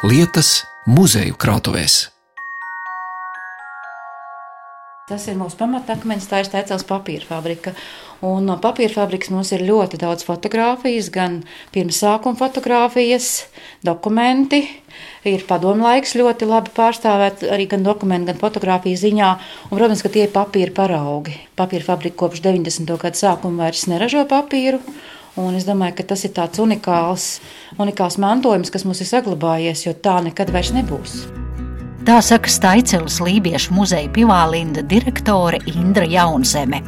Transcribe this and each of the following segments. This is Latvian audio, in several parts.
lietas muzeju krātuvēs. Tas ir mūsu pamatakmeņš, tā ir Stēcels papīra fabrika. Un no papīra fabrikas mums ir ļoti daudz fotografijas, gan pirms sākuma fotografijas, dokumenti. Ir padomu laiks ļoti labi pārstāvēt arī gan dokumentu, gan fotografiju ziņā. Un, protams, ka tie ir papīra paraugi. Papīra fabrika kopš 90. gada sākuma vairs neražo papīru. Un es domāju, ka tas ir tāds unikāls, unikāls mantojums, kas mums ir saglabājies, jo tā nekad vairs nebūs. Tā saka Staicelas Lībiešu muzeja pivālinda direktore Indra Jaunzeme.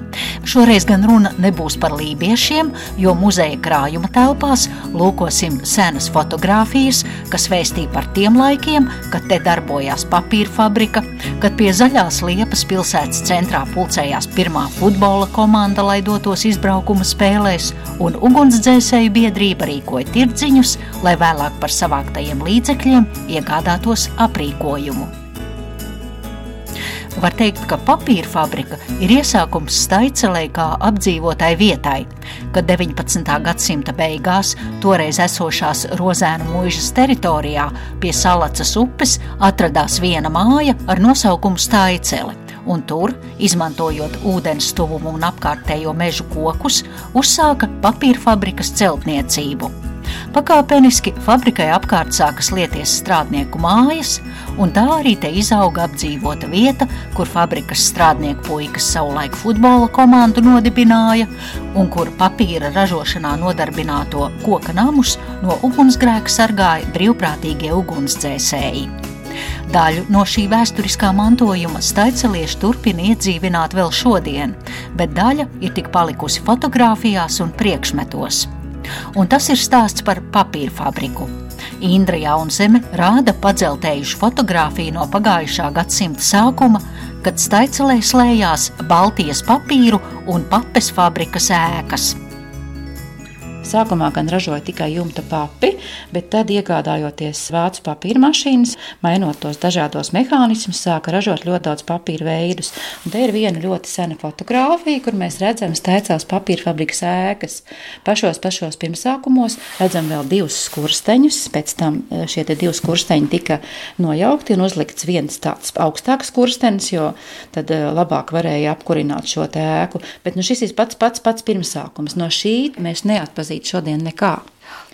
Šoreiz gan runa nebūs par lībiešiem, jo muzeja krājuma telpās lūkosim senas fotogrāfijas, kas vēstī par tiem laikiem, kad te darbojās papīra fabrika, kad pie Zaļās Liepas pilsētas centrā pulcējās pirmā futbola komanda, lai dotos izbraukuma spēlēs, un ugunsdzēsēju biedrība rīkoja tirdziņus, lai vēlāk par savāktajiem līdzekļiem iegādātos aprīkojumu. Var teikt, ka papīra fabrika ir iesākums Staicelē kā apdzīvotai vietai, kad 19. gadsimta beigās toreiz esošās Rozēnu mūžas teritorijā pie Salacas upes atradās viena māja ar nosaukumu Staicele un tur, izmantojot ūdens tuvumu un apkārtējo mežu kokus, uzsāka papīra fabrikas celtniecību. Pakāpeniski fabrikai apkārt sākas lieties strādnieku mājas, un tā arī te izauga apdzīvota vieta, kur fabrikas strādnieku puikas savulaik futbola komandu nodibināja, un kur papīra ražošanā nodarbināto koka namus no ugunsgrēka sargāja brīvprātīgie ugunsdzēsēji. Daļu no šī vēsturiskā mantojuma staicelieši turpina iedzīvināt vēl šodien, bet daļa ir tik palikusi fotografijās un priekšmetos un tas ir stāsts par papīra fabriku. Indra Jaunzeme rāda padzeltējušu fotografiju no pagājušā gadsimta sākuma, kad Staicelē slēdzās Baltijas papīru un papes fabrikas ēkas. Sākumā gan ražoja tikai jumta papi, bet tad, iegādājoties vācu papīra mašīnas, mainot tos dažādos mehānismus, sāka ražot ļoti daudz papīra veidus. Un te ir viena ļoti sena fotografija, kur mēs redzam stēcās papīra fabrikas ēkas. Pašos pašos pirmsākumos redzam vēl divus skursteņus, pēc tam e, šie divi skursteņi tika nojaukti un uzlikts viens tāds augstāks skurstenis, jo tad e, labāk varēja apkurināt šo ēku. Bet nu, šis ir pats pats pats pirmsākums. No šī mēs neatpazīstam neatzīt šodien nekā.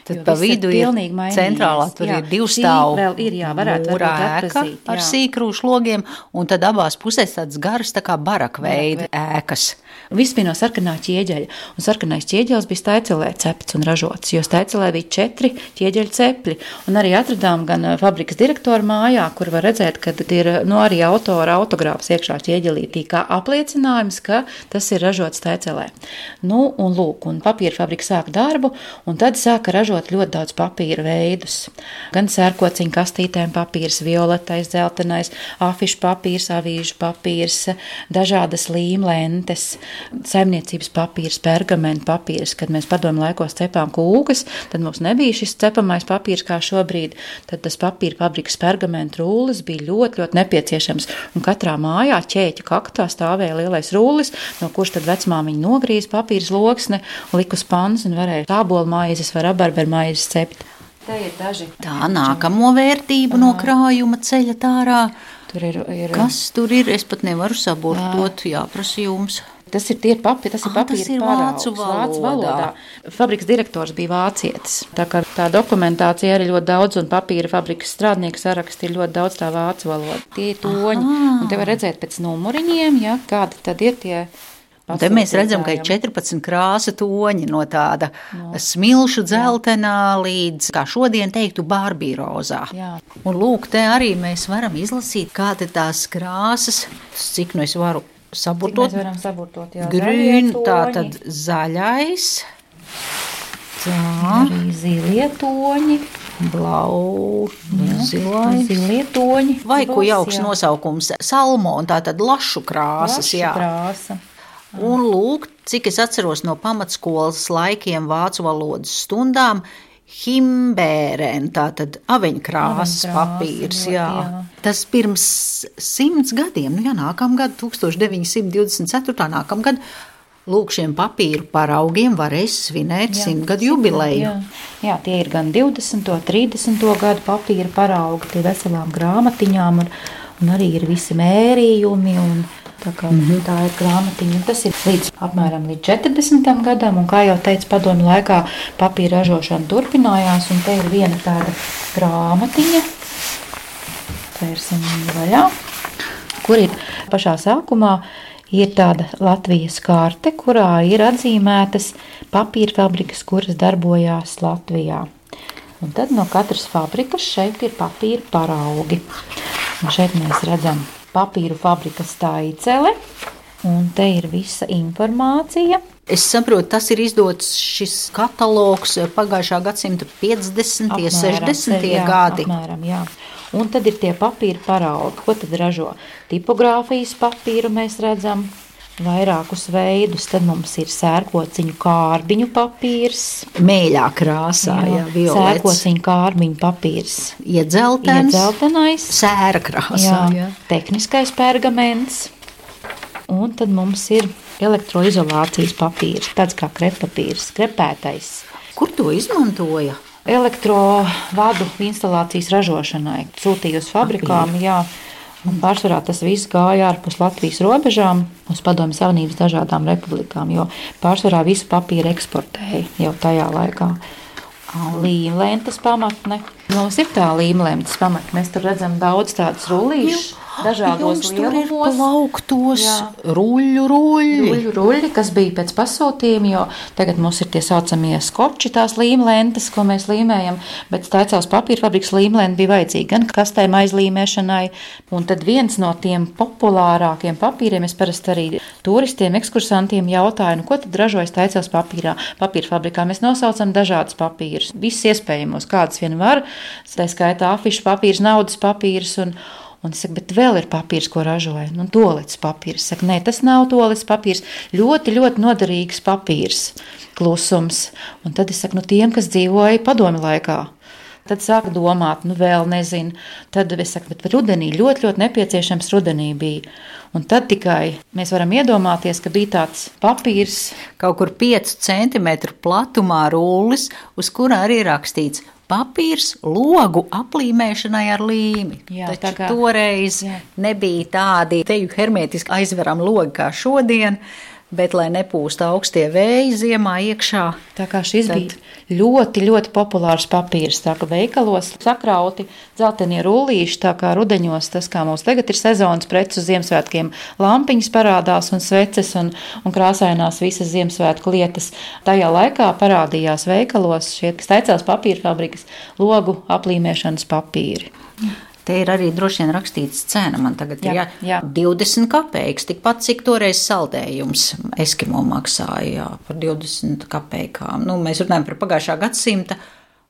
Tad pa vidu ir centrālā, tur jā, ir divu stāvu vēl ir, jā, varētu, mūra ēka jā. ar sīkrūšu logiem, un tad abās pusēs tāds garas tā kā barakveida ēkas. Bija no sarkanā ķieģeļa, un sarkanais ķieģelis bija staicelē cepts un ražots, jo staicelē bija četri ķieģeļa cepļi, un arī atradām gan fabrikas direktora mājā, kur var redzēt, ka ir nu, arī autora autogrāfs iekšā ķieģelītī, kā apliecinājums, ka tas ir ražots staicelē. Nu, un lūk, un papīra fabrika sāka darbu, un tad sāka ražot ļoti daudz papīra veidus. Gan sērkociņu kastītēm papīrs, violetais, dzeltenais, afišu papīrs, avīžu papīrs, dažādas līmlentes, saimniecības papīrs, pergamenta papīrs. Kad mēs padomu laikos cepām kūkas, tad mums nebija šis cepamais papīrs kā šobrīd. Tad tas papīra fabrikas pergamenta rullis bija ļoti, ļoti nepieciešams. Un katrā mājā ķēķa kaktā stāvēja lielais rullis, no kurš tad vecmāmiņa nogrīz papīra loksne, likus pans un varēja tābolu maizes vai rabarberu maizes cept. Tā nākamo vērtību no krājuma ceļa tārā. Tur ir, ir, Kas tur ir? Es pat nevaru sabortot, jāprasa jums. Tas ir tie papi, tas ir papīra tas ir vācu valodā. vācu valodā. Fabrikas direktors bija vācietis. Tā kā tā dokumentācija arī ļoti daudz, un papīra fabrikas strādnieku saraksti ir ļoti daudz tā vācu valoda. Tie ir toņi, Aha. un te var redzēt pēc numuriņiem, ja, kādi tad ir tie. Te mēs redzam, ka ir 14 krāsa toņi no tāda no. smilšu dzeltenā līdz, kā šodien teiktu, bārbīrozā. Un lūk, te arī mēs varam izlasīt, kāda tās krāsas, cik nu es varu saburtot. Mēs varam saburtot, jā. Grīn, tā tad zaļais. Tā. Arī zilie toņi. Blau, zilais. Zilie toņi. Vai ko jauks jā. nosaukums? Salmon, tā tad lašu krāsas, lašu jā. krāsa. Un lūk, cik es atceros no pamatskolas laikiem vācu valodas stundām, Himbērēna, tātad aveņkrāsas papīrs. Jā. jā. Tas pirms simts gadiem, nu jā, nākamgad, 1924. nākamgad, Lūk, šiem papīru paraugiem varēs svinēt simtgadu jubileju. Jā. jā, tie ir gan 20, 30 gadu papīra paraugi, tie veselām grāmatiņām, un, un arī ir visi mērījumi. Un, Tā, kā, mm -hmm. tā ir grāmatiņa. Tas ir līdz apmēram līdz 40 gadam, un kā jau teicu, padomju laikā papīra ražošana turpinājās. Te ir viena tāda grāmatiņa, vērsim vaļā, kur ir pašā sākumā ir tāda Latvijas karte, kurā ir atzīmētas papīra fabrikas, kuras darbojās Latvijā. Un tad no katras fabrikas šeit ir papīra paraugi. Un šeit mēs redzam papīru fabrikas taicele, un te ir visa informācija. Es saprotu, tas ir izdots šis katalogs pagājušā gadsimta 50. un 60. jā, gadi. Apmēram, jā. Un tad ir tie papīra paraugi, ko tad ražo. Tipogrāfijas papīru mēs redzam, vairākus veidus. Tad mums ir sērkociņu kārbiņu papīrs. Mēļā krāsā, jā, jā sērkociņu kārbiņu papīrs. Iedzeltens, Iedzeltenais, sēra krāsā, jā, jā. tehniskais pergaments. Un tad mums ir elektroizolācijas papīrs, tāds kā krepapīrs, krepētais. Kur to izmantoja? Elektrovadu instalācijas ražošanai sūtīja uz fabrikām. Jā, un pārsvarā tas viss gāja ārpus Latvijas robežām, uz Padomju Savienības dažādām republikām, jo pārsvarā visu papīru eksportēja jau tajā laikā. Līmlēntas pamatne. Mums ir tā līmlēntas pamatne. Mēs tur redzam daudz tādas rullīšas dažādos lielumos. Plauktos, ruļļu, ruļļi. Ruļļu, ruļļi, kas bija pēc pasūtījuma, jo tagad mums ir tie saucamie skoči, tās līmlentes, ko mēs līmējam, bet Staicās papīra fabrikas līmlēna bija vajadzīga gan kastēm aizlīmēšanai, un tad viens no tiem populārākiem papīriem, es parasti arī turistiem, ekskursantiem jautāju, nu, ko tad ražojas Staicās papīrā, papīra fabrikā. Mēs nosaucam dažādus papīrus, visus iespējamos, kādus vien var, tā skaitā afišu papīrs, naudas papīrs un, Un es saku, bet vēl ir papīrs, ko ražoja. Nu, tolets papīrs. Es saku, nē, tas nav tolets papīrs. Ļoti, ļoti noderīgs papīrs. Klusums. Un tad es saku, nu, tiem, kas dzīvoja padomi laikā. Tad sāka domāt, nu, vēl nezinu. Tad es saku, bet rudenī ļoti, ļoti nepieciešams rudenī bija. Un tad tikai mēs varam iedomāties, ka bija tāds papīrs. Kaut kur 5 centimetru platumā rullis, uz kura arī rakstīts papīrs logu aplīmēšanai ar līmi. Jā, Taču kā, toreiz jā. nebija tādi teju hermētiski aizveram logi kā šodien. Bet, lai nepūst augstie vēji ziemā iekšā, tā kā šis tad... bija ļoti, ļoti populārs papīrs. Tā kā veikalos sakrauti dzeltenie rullīši, tā kā rudeņos tas, kā mums tagad ir sezonas preces uz Ziemassvētkiem, lampiņas parādās un sveces un, un krāsainās visas Ziemassvētku lietas. Tajā laikā parādījās veikalos šie steicās papīra fabrikas logu aplīmēšanas papīri. Te ir arī droši vien rakstīts cena. Man tagad jā, ir jā, 20 kopeikas, tikpat cik toreiz saldējums Eskimo maksāja jā, par 20 kopeikām. Nu, mēs runājam par pagājušā gadsimta.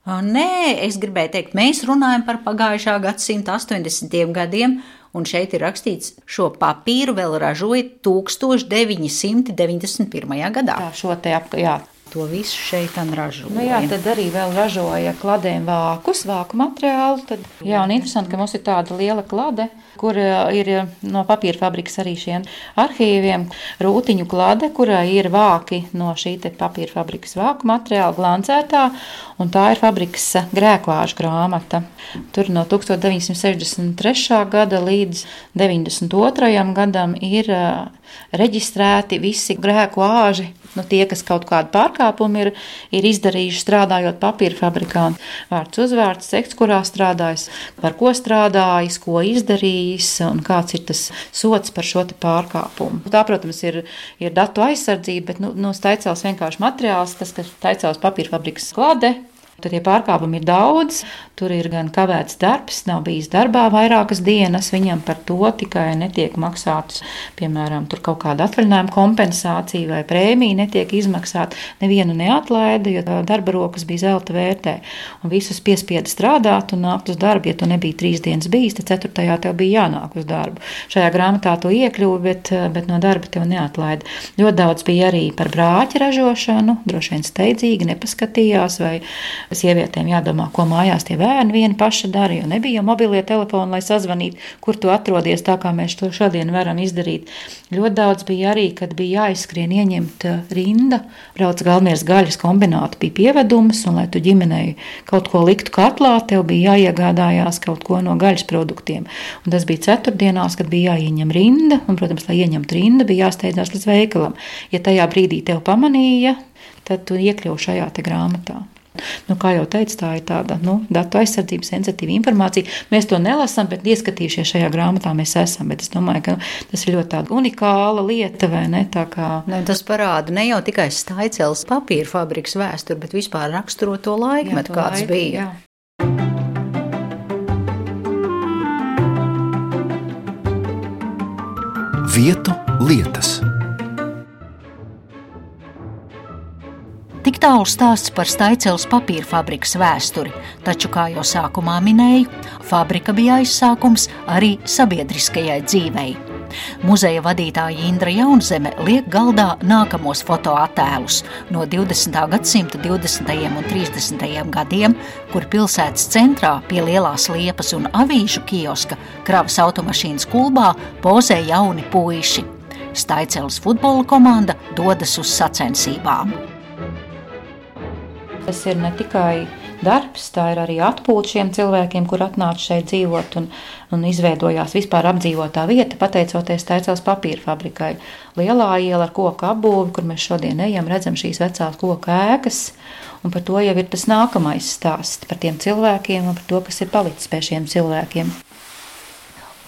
Nē, es gribēju teikt, mēs runājam par pagājušā gadsimta 80. gadiem, un šeit ir rakstīts, šo papīru vēl ražoja 1991. gadā. Tā, šo te ap, jā, To visu šeit ražoja. Nu jā, tad arī vēl ražoja kladēm vākus, vāku materiālu. Tad, jā, un interesanti, ka mums ir tāda liela klade, kur ir no papīra fabrikas arī šiem arhīviem rūtiņu klade, kurā ir vāki no šī papīra fabrikas vāku materiāla glancētā, un tā ir fabrikas grēkvāžu grāmata. Tur no 1963. gada līdz 92. gadam ir reģistrēti visi grēku āži nu, tie, kas kaut kādu pārkāpumu ir, ir izdarījuši strādājot papīra fabrikā. Vārds uzvārds, sekts, kurā strādājis, par ko strādājis, ko izdarījis un kāds ir tas sots par šo pārkāpumu. Tā, protams, ir, ir datu aizsardzība, bet nu, nu, taicās vienkārši materiāls, tas, kas taicās papīra fabrikas klāde. Tur tie pārkāpumi ir daudz, tur ir gan kavēts darbs, nav bijis darbā vairākas dienas, viņam par to tikai netiek maksāts, piemēram, kaut kāda atvaļinājuma kompensācija vai prēmija netiek izmaksāta. Nevienu neatlaida, jo darba rokas bija zelta vērtē. Un visus piespieda strādāt un nākt uz darbu. Ja tu nebija trīs dienas bijis, tad ceturtajā tev bija jānāk uz darbu. Šajā grāmatā tu iekļuvi, bet, bet no darba tev neatlaida. Ļoti daudz bija arī par brāķa ražošanu, droši vien steidzīgi nepaskatījās vai Sievietēm jādomā, ko mājās tie bērni vieni paši dara, jo nebija mobilie telefoni, lai sazvanītu, kur tu atrodies, tā kā mēs to šodien varam izdarīt. Ļoti daudz bija arī, kad bija jāizskrien ieņemt uh, rinda, brauc galvenais gaļas kombināti, bija pievedums, un lai tu ģimenei kaut ko liktu katlā, tev bija jāiegādājās kaut ko no gaļas produktiem. Un tas bija ceturtdienās, kad bija jāieņem rinda, un, protams, lai ieņemtu rinda, bija jāsteidzās līdz veikalam. Ja tajā brīdī tev pamanīja, tad tu iekļuvi šajā grāmatā. Nu, kā jau teicu, tā ir tāda nu, datu aizsardzība, sensitīva informācija. Mēs to nelasām, bet ieskatījušies šajā grāmatā, mēs esam. Bet es domāju, ka tas ir ļoti unikāla lieta, vai ne? Kā... Ne, tas parāda ne jau tikai staicēlas papīra fabrikas vēsturi, bet vispār raksturo to laikmetu, kāds laiku, bija. Jā. Vietu lietas. Tik tālu stāsts par Staicēlas papīra fabrikas vēsturi, taču, kā jau sākumā minēju, fabrika bija aizsākums arī sabiedriskajai dzīvei. Muzeja vadītāja Indra Jaunzeme liek galdā nākamos fotoattēlus no 20. gadsimta 20. un 30. gadiem, kur pilsētas centrā pie lielās liepas un avīžu kioska kravas automašīnas kulbā pozē jauni puiši. Staicēlas futbola komanda dodas uz sacensībām. Tas ir ne tikai darbs, tā ir arī atpūta šiem cilvēkiem, kur atnāca šeit dzīvot un, un izveidojās vispār apdzīvotā vieta, pateicoties Tēcels papīra fabrikai. Lielā iela ar koku apbūvi, kur mēs šodien ejam, redzam šīs vecās koku ēkas. Un par to jau ir tas nākamais stāsts par tiem cilvēkiem un par to, kas ir palicis pie šiem cilvēkiem.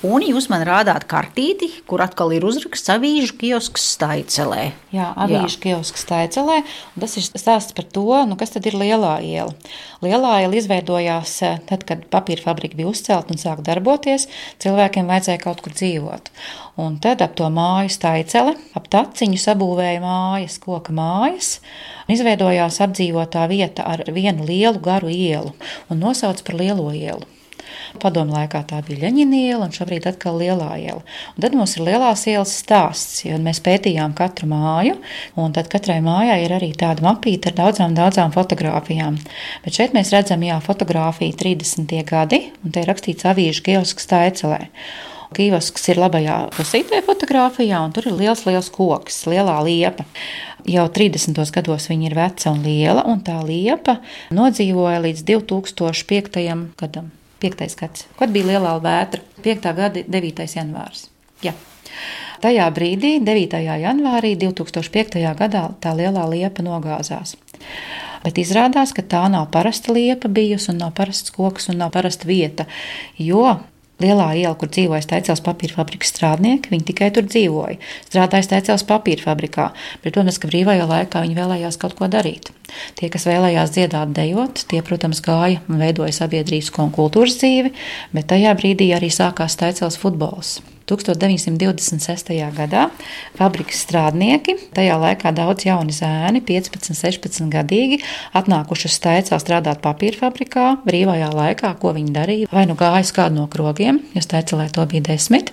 Un jūs man rādāt kartīti, kur atkal ir uzraksts avīžu kiosks Staicelē. Jā, avīžu Jā. kiosks Staicelē. Tas ir stāsts par to, nu, kas tad ir lielā iela. Lielā iela izveidojās eh, tad, kad papīra fabrika bija uzcelta un sāka darboties. Cilvēkiem vajadzēja kaut kur dzīvot. Un tad ap to māju Staicele, ap taciņu sabūvēja mājas, koka mājas. Izveidojās apdzīvotā vieta ar vienu lielu garu ielu un nosauc par Lielo ielu. Padomu laikā tā bija Leņķina iela, un šobrīd atkal lielā iela. Un tad mums ir lielās ielas stāsts, jo mēs pētījām katru māju, un tad katrai mājai ir arī tāda mapīte ar daudzām, daudzām fotografijām. Bet šeit mēs redzam, jā, fotografija 30. gadi, un te ir rakstīts avīžu geosks Taicelē. Kiosks ir labajā pusītē fotografijā, un tur ir liels, liels koks, lielā liepa. Jau 30. gados viņa ir veca un liela, un tā liepa nodzīvoja līdz 2005. gadam. 5. gads, kad bija lielā vētra, 5. gada 9. janvārs. Jā. Tajā brīdī, 9. janvārī 2005. gadā, tā lielā liepa nogāzās. Bet izrādās, ka tā nav parasta liepa bijusi, un nav parasts koks, un nav parasta vieta. Jo lielā iela, kur dzīvoja Steicels papīra fabrikas strādnieki, viņi tikai tur dzīvoja. Strādāja Steicels papīra fabrikā, bet, protams, ka brīvajā laikā viņi vēlējās kaut ko darīt. Tie, kas vēlējās dziedāt, dejot, tie, protams, gāja un veidoja sabiedrīsko un kultūras dzīvi, bet tajā brīdī arī sākās Steicels futbols. 1926. gadā fabrikas strādnieki, tajā laikā daudz jauni zēni, 15, 16 gadīgi, atnākuši uz Steicā strādāt papīra fabrikā, brīvajā laikā, ko viņi darīja. Vai nu gāja uz kādu no krogiem, jo Steicā to bija desmit,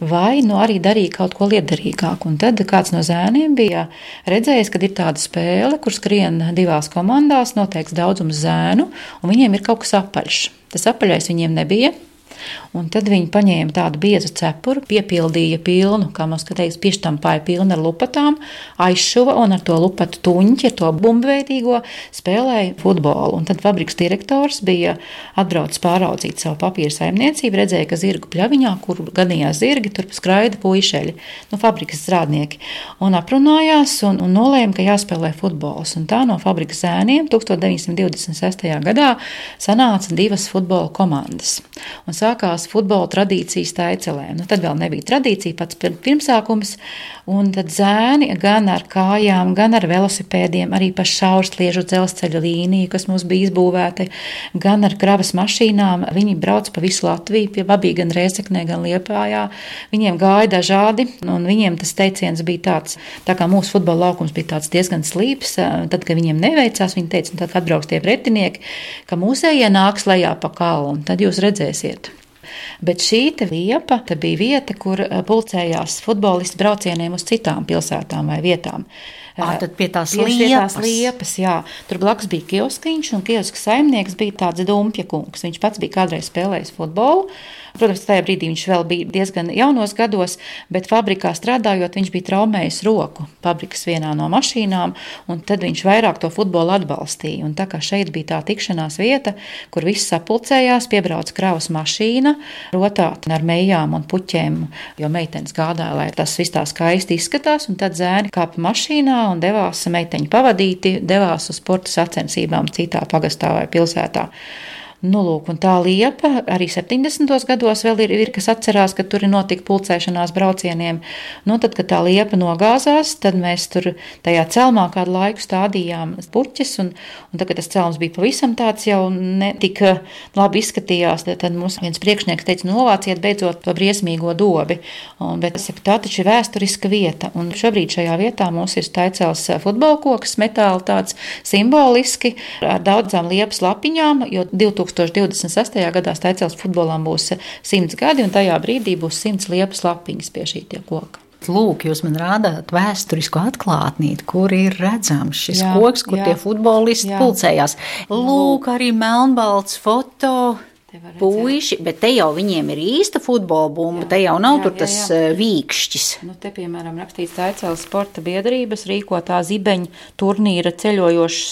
vai nu arī darīja kaut ko liederīgāku. Un tad kāds no zēniem bija redzējis, ka ir tāda spēle, kur skrien divās komandās, noteikts daudzums zēnu, un viņiem ir kaut kas apaļš. Tas apaļais viņiem nebija. Un tad viņi paņēma tādu biezu cepuru, piepildīja pilnu, kā mums teiks, piešķampāja pilnu ar lupatām, aizšuva un ar to lupatu tuņķi, ar to bumbveidīgo spēlēja futbolu. Un tad fabriks direktors bija atbraucis pāraudzīt savu papīra saimniecību, redzēja, ka zirgu pļaviņā, kur gadījās zirgi, tur skraida puišeļi, nu, fabrikas strādnieki. Un aprunājās un, un nolēma, ka jāspēlē futbols. Un tā no fabrikas zēniem 1926. gadā sanāca divas futbola komandas. Un sākās futbola tradīcijas taicelē. Nu, tad vēl nebija tradīcija, pats pirmsākums, un tad zēni gan ar kājām, gan ar velosipēdiem, arī pa šaursliežu dzelzceļa līniju, kas mums bija izbūvēta, gan ar kravas mašīnām. Viņi brauc pa visu Latviju, pie Babī, gan Rēzeknē, gan Liepājā. Viņiem gāja dažādi, un viņiem tas teiciens bija tāds, tā kā mūsu futbola laukums bija tāds diezgan slīps, tad, kad viņiem neveicās, viņi teica, tad, kad atbrauks tie pretinieki, ka mūsējie nāks lejā pa kalnu, tad jūs redzēsiet. Bet šī liepa bija vieta, kur eh, pulcējās futbolisti braucieniem uz citām pilsētām vai vietām. À, tad pie tās liepas. Liepas, jā. Tur blakus bija kioskiņš, un kioska saimnieks bija tāds dumpja kungs. Viņš pats bija kādreiz spēlējis futbolu. Protams, tajā brīdī viņš vēl bija diezgan jaunos gados, bet fabrikā strādājot, viņš bija traumējis roku fabrikas vienā no mašīnām, un tad viņš vairāk to futbolu atbalstīja. Un tā kā šeit bija tā tikšanās vieta, kur viss sapulcējās, piebrauca kravas mašīna, rotāt ar mejām un puķiem, jo meitenes gādāja, lai tas viss tā skaisti izskatās, un tad zēni kāpa mašīnā un devās meiteņu pavadīti, devās uz sporta sacensībām citā pagastā vai pilsētā. Nu, lūk, tā liepa arī 70. gados vēl ir, ir kas atcerās, ka tur notika pulcēšanās braucieniem. Nu, tad, kad tā liepa nogāzās, tad mēs tur tajā celmā kādu laiku stādījām puķis, un, un tad, kad tas celms bija pavisam tāds jau netik labi izskatījās, tad, tad mums viens priekšnieks teica, novāciet beidzot to briesmīgo dobi. Un, bet tā taču ir vēsturiska vieta, un šobrīd šajā vietā mums ir staicels futbola koks, metāla tāds simboliski ar daudzām liepas lapiņām, jo 2000 2026. gadā Staicels futbolam būs 100 gadi, un tajā brīdī būs 100 liepas lapiņas pie šī koka. Lūk, jūs man rādāt vēsturisku atklātnīti, kur ir redzams šis jā, koks, kur jā, tie futbolisti jā. pulcējās. Lūk, arī melnbalts foto. Puiši, bet te jau viņiem ir īsta futbola bumba, jā, te jau nav jā, tur tas jā, jā. Vīkšķis. Nu, te, piemēram, rakstīts Taicēlas sporta biedrības rīkotā zibeņa turnīra ceļojošs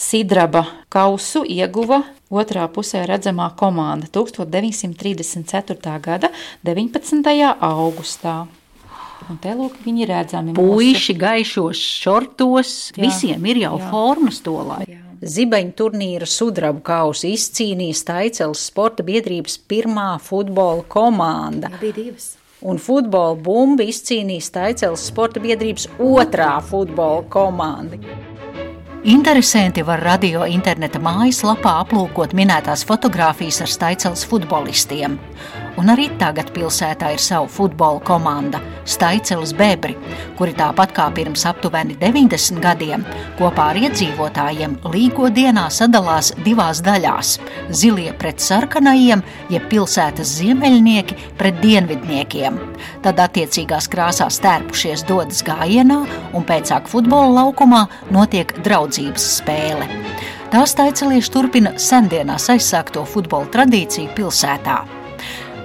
Sidraba kausu ieguva otrā pusē redzamā komanda 1934. gada 19. augustā. Un te lūk, viņi redzami. Puiši gaišos šortos, jā, visiem ir jau jā. formas to laiku. Zibeņu turnīra sudrabu kausu izcīnīja Staicels sporta biedrības pirmā futbola komanda. Jā, bija divas. Un futbola bumbu izcīnīja Staicels sporta biedrības otrā futbola komanda. Interesanti var radio interneta mājaslapā aplūkot minētās fotogrāfijas ar Staicels futbolistiem. Un arī tagad pilsētā ir sava futbola komanda - Staicels Bebri, kuri tāpat kā pirms aptuveni 90 gadiem kopā ar iedzīvotājiem līgo dienā sadalās divās daļās - zilie pret sarkanajiem, jeb pilsētas ziemeļnieki pret dienvidniekiem. Tad attiecīgās krāsās tērpušies dodas gājienā un pēcāk futbola laukumā notiek draudzības spēle. Tās taicelieši turpina sendienās aizsākto futbola tradīciju pilsētā.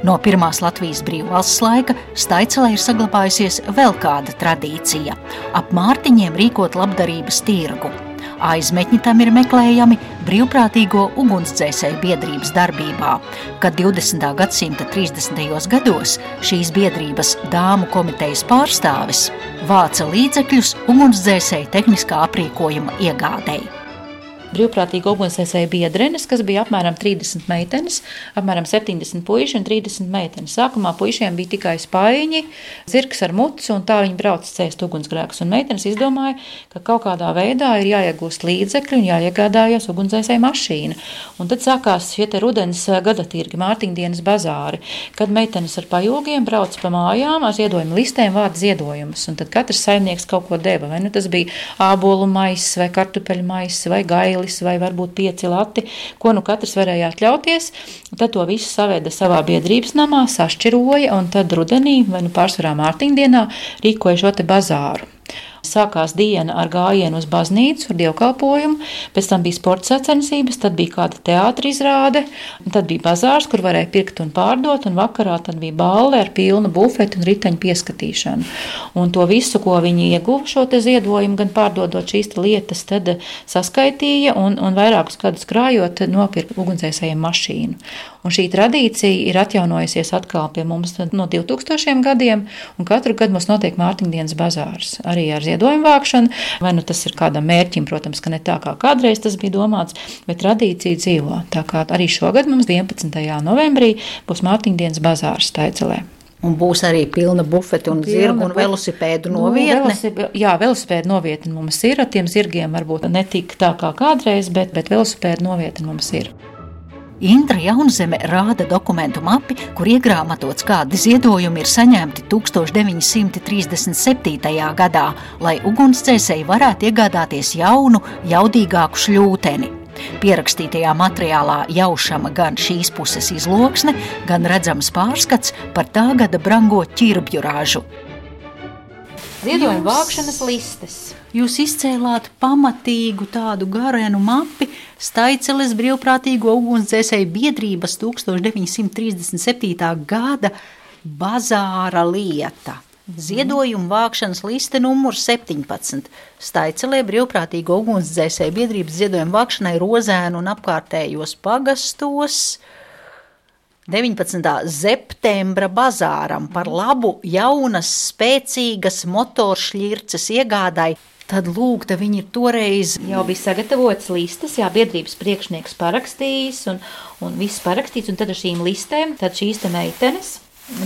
No pirmās Latvijas brīvvalsts laika Staicelē ir saglabājusies vēl kāda tradīcija - ap mārtiņiem rīkot labdarības tirgu. Aizmetņi tam ir meklējami brīvprātīgo ugunsdzēsēju biedrības darbībā, kad 20. gadsimta 30. gados šīs biedrības dāmu komitejas pārstāvis vāca līdzekļus ugunsdzēsēju tehniskā aprīkojuma iegādēji brīvprātīga ugunsdzēsēja biedrenes, kas bija apmēram 30 meitenes, apmēram 70 puiši un 30 meitenes. Sākumā puišiem bija tikai spaiņi, zirgs ar mucu, un tā viņi brauca cēst ugunsgrēkus. Un meitenes izdomāja, ka kaut kādā veidā ir jāiegūst līdzekļi un jāiegādājas ugunsdzēsēja mašīna. Un tad sākās šie rudens gadatirgi, mārtiņdienas bazāri, kad meitenes ar pajūgiem brauc pa mājām ar ziedojumu listēm vārdu ziedojumus. Un tad katrs saimnieks kaut ko deva. Vai nu tas bija ābolu maisis vai kartupeļu maisis vai gaili mēbeles vai varbūt pieci lati, ko nu katrs varēja atļauties. Tad to visu saveda savā biedrības namā, sašķiroja un tad rudenī vai nu pārsvarā mārtiņdienā rīkoja šo te bazāru. Sākās diena ar gājienu uz baznīcu, ar dievkalpojumu, pēc tam bija sporta sacensības, tad bija kāda teātris izrāde, tad bija bazārs, kur varēja pirkt un pārdot, un vakarā tad bija balve ar pilnu bufeti un riteņu pieskatīšanu. Un to visu, ko viņi ieguva šo ziedojumu, gan pārdodot šīs lietas, tad saskaitīja un, un vairākus gadus krājot, nopirka ugunsdzēsējiem mašīnu. Un šī tradīcija ir atjaunojusies atkal pie mums no 2000 gadiem, un katru gadu mums notiek Mārtiņdienas bazārs arī ar ziedojumu vākšanu. Vai nu tas ir kādam mērķim, protams, ka ne tā kā kādreiz tas bija domāts, bet tradīcija dzīvo. Tā kā arī šogad mums 11. novembrī būs Mārtiņdienas bazārs Taicelē. Un būs arī pilna bufeta un pilna, zirgu un velosipēdu nu, novietne. Velosipē, jā, velosipēdu novietne mums ir. Ar tiem zirgiem varbūt ne tik tā kā kādreiz, bet, bet velosipēdu novietne mums ir. Indra Jaunzeme rāda dokumentu mapi, kur iegrāmatots, kādi ziedojumi ir saņemti 1937. gadā, lai ugunsdzēsēji varētu iegādāties jaunu, jaudīgāku šļūteni. Pierakstītajā materiālā jaušama gan šīs puses izloksne, gan redzams pārskats par tā gada brango ķirbju ražu. Ziedojuma vākšanas listes. Jūs izcēlāt pamatīgu tādu garenu mapi Staiceles brīvprātīgo ugunsdzēsēju biedrības 1937. gada bazāra lieta. Ziedojuma vākšanas liste numur 17. Staicelē brīvprātīgo ugunsdzēsēju biedrības ziedojuma vākšanai Rozēnu un apkārtējos pagastos. 19. septembra bazāram par labu jaunas, spēcīgas motoršķirces iegādai. Tad lūk, te viņi ir toreiz Jau bija sagatavotas listas, jā, biedrības priekšnieks parakstījis un, un viss parakstīts. Un tad ar šīm listēm šīs te meitenes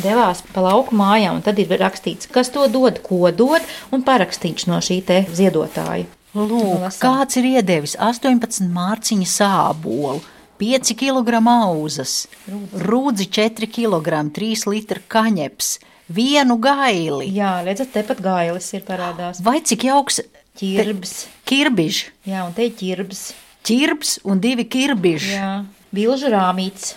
devās pa lauku mājām. un Tad ir rakstīts, kas to dod, ko dod, un parakstīts no šī ziedotāja. Lūk, Lasām. kāds ir iedevis 18 mārciņu sābolu, 5 kg auzas, rūdzi 4 kg, 3 litru kaņeps, vienu gaili. Jā, redzat, tepat gailis ir parādās. Vai cik jauks Ķirbs. kirbiņš, Jā, un te ir ķirbs. ķirbs un divi kirbiņši. Jā, bilžu rāmīts.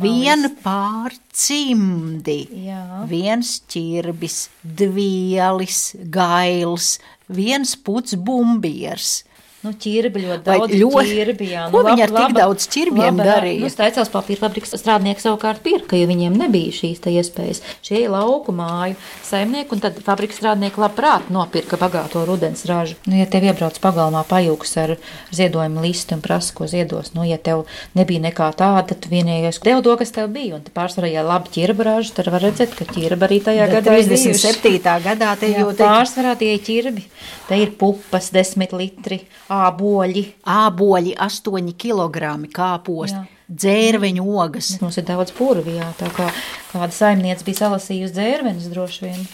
Viena pārcimdi, Jā. viens ķirbis, dvielis, gails, viens puts bumbieris. Nu, ķirbi ļoti daudz. ļoti- ķirbi, jā. Ko Nu, viņi laba- ar tik laba- daudz ķirbjiem laba- darīja? Nu, Staicels papīra fabrikas strādnieki savukārt pirka, jo viņiem nebija šīs iespējas. Šie ir lauku māju saimnieki, un tad fabrikas strādnieki labprāt nopirka bagāto rudens ražu. Nu, ja tev iebrauc pagalmā pajūgs ar ziedojumu listu un prasa, ko ziedos, nu, ja tev nebija nekā tāda, tad vienīgais dev to, kas tev bija. Un te pārsvarā, ja labi ķirba ražu, tad var redzēt, ka ķirba arī tajā Bet gadā ir bijuši. 37. gadā te jau te pārsvarā tie ir ķirbi. Te ir pupas, desmit litri, āboļi. āboļi 8 kg kāposti, dzērveņu ogas. Mums ir daudz purvi, jā, tā kā kāda saimniece bija salasījusi dzērvenes droši vien.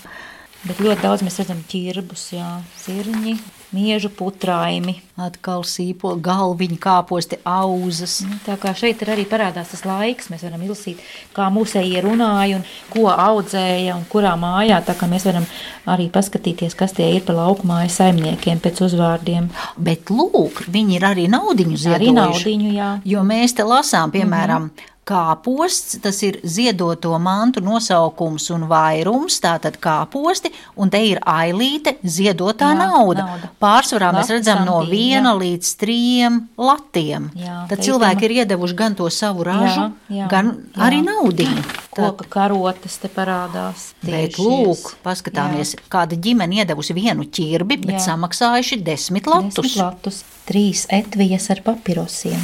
Bet ļoti daudz mēs redzam ķirbus, jā, sirņi, miežu putraimi. Atkal sīpo galviņu kāposti, auzas. Nu, Tā kā šeit ir arī parādās tas laiks, mēs varam izlasīt, kā mūsējie runāja un ko audzēja un kurā mājā. Tā kā mēs varam arī paskatīties, kas tie ir par lauku māju saimniekiem pēc uzvārdiem. Bet lūk, viņi ir arī naudiņu Arī ziedojuši. naudiņu, jā. Jo mēs te lasām, piemēram, kāposts, tas ir ziedoto mantu nosaukums un vairums, tātad kāposti, un te ir ailīte ziedotā Jā, nauda. nauda. Pārsvarā mēs Lati redzam no santīm, viena jā. līdz trijiem latiem. Jā, Tad te cilvēki ir iedevuši gan to savu ražu, Jā, jā, gan jā. arī naudiņu. Tā- Koka karotes te parādās. Bet, lūk, paskatāmies, jā. kāda ģimene iedevusi vienu ķirbi, bet Jā. samaksājuši desmit latus. desmit latus. Trīs etvijas ar papirosiem.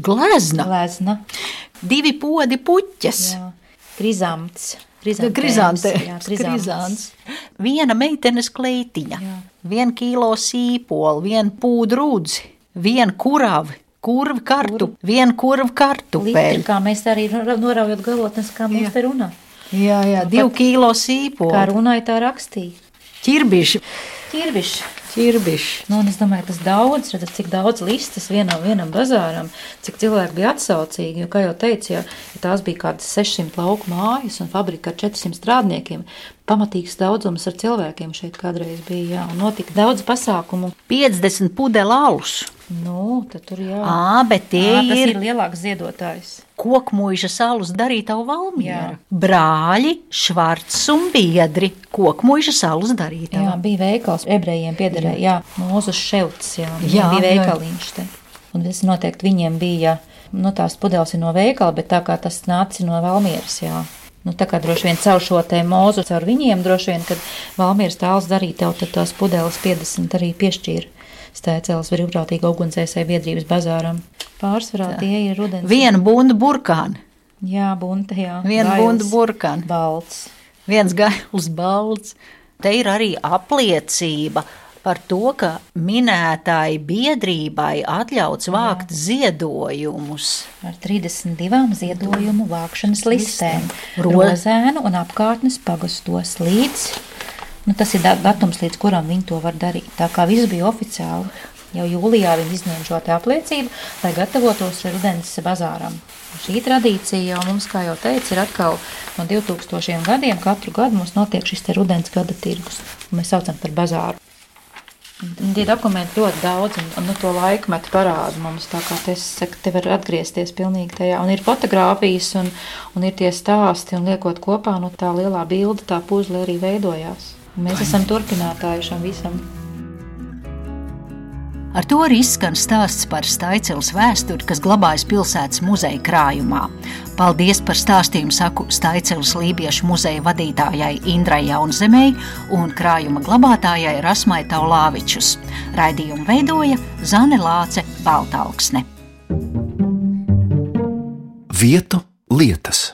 Glezna, Glezna. divi podi puķes. Jā. Grizants. grizants. Viena meitenes kleitiņa, viena kilo sīpolu, viena pūdrūdzi, viena kuravi, kurvi kartu, viena kurvi Litri, kartupeļu. kā mēs arī nora- noraujot galotnes, kā mums Jā. te runā. Jā, jā, divi kilo sīpolu. Kā runāja, tā rakstīja. Ķirbiši, Ķirbišs. Nu, es domāju, tas daudz, redzat, cik daudz listas vienam, vienam bazāram, cik cilvēki bija atsaucīgi. Jo, kā jau teicu, ja, ja tās bija kādas 600 lauku mājas un fabrika ar 400 strādniekiem, pamatīgs daudzums ar cilvēkiem šeit kādreiz bija. Jā, un notika daudz pasākumu. 50 pudeli alus. Nu, tad tur jā. Ā, bet tie Ā, ir ir lielāks ziedotājs. Kokmuīža salus darītavu valmiera. Jā. Brāļi, švarts un biedri. Kokmuīža salus Jā, darītavu. bija veikals, ebrejiem piederēja, jā, mūsu šelts, jā, Jā, jā bija jā. veikaliņš te. Un tas noteikti viņiem bija, nu tās pudeles ir no veikala, bet tā kā tas nāca no Valmieras, jā. Nu, tā kā droši vien caur šo te mūzu, caur viņiem droši vien, kad Valmieras tāls darīja tev, tad tās pudeles 50 arī piešķīra stēcēlas brīvprātīga ugunsdzēsēja biedrības bazāram. Pārsvarā tie ir rudens. Viena bunda burkāna, Jā, bunta, jā. viena bunda burkāna. Balts. viens gails balts. Te ir arī apliecība par to, ka minētāji biedrībai atļauts vākt ziedojumus. ar 32 ziedojumu vākšanas listēm, Ro- rozēnu un apkārtnes pagastos līdz. Nu, tas ir da- datums, līdz kuram viņi to var darīt. Tā kā viss bija oficiāli. Jau jūlijā viņi izņēma šo apliecību, lai gatavotos rudens bazāram. Un Šī tradīcija jau mums, kā jau teicu, ir atkal no 2000 gadiem. Katru gadu mums notiek šis rudens gada tirgus, un mēs saucam par bazāru. Un Tie dokumenti ļoti daudz, un, nu, to laikmetu parāda mums. Tā kā es saku, te var atgriezties pilnīgi tajā. Un ir fotografijas, un, un ir tie stāsti, un liekot kopā, nu, tā lielā bilde, tā puzle arī veidojās. Mēs esam turpinātāji šam visam. Ar to arī izskan stāsts par Staicils vēsturi, kas glabājas pilsētas muzeja krājumā. Paldies par stāstījumu saku Staicils Lībiešu muzeja vadītājai Indrai Jaunzemei un krājuma glabātājai Rasmai Taulāvičus. Raidījumu veidoja Zane Lāce Baltalksne. Vietu lietas.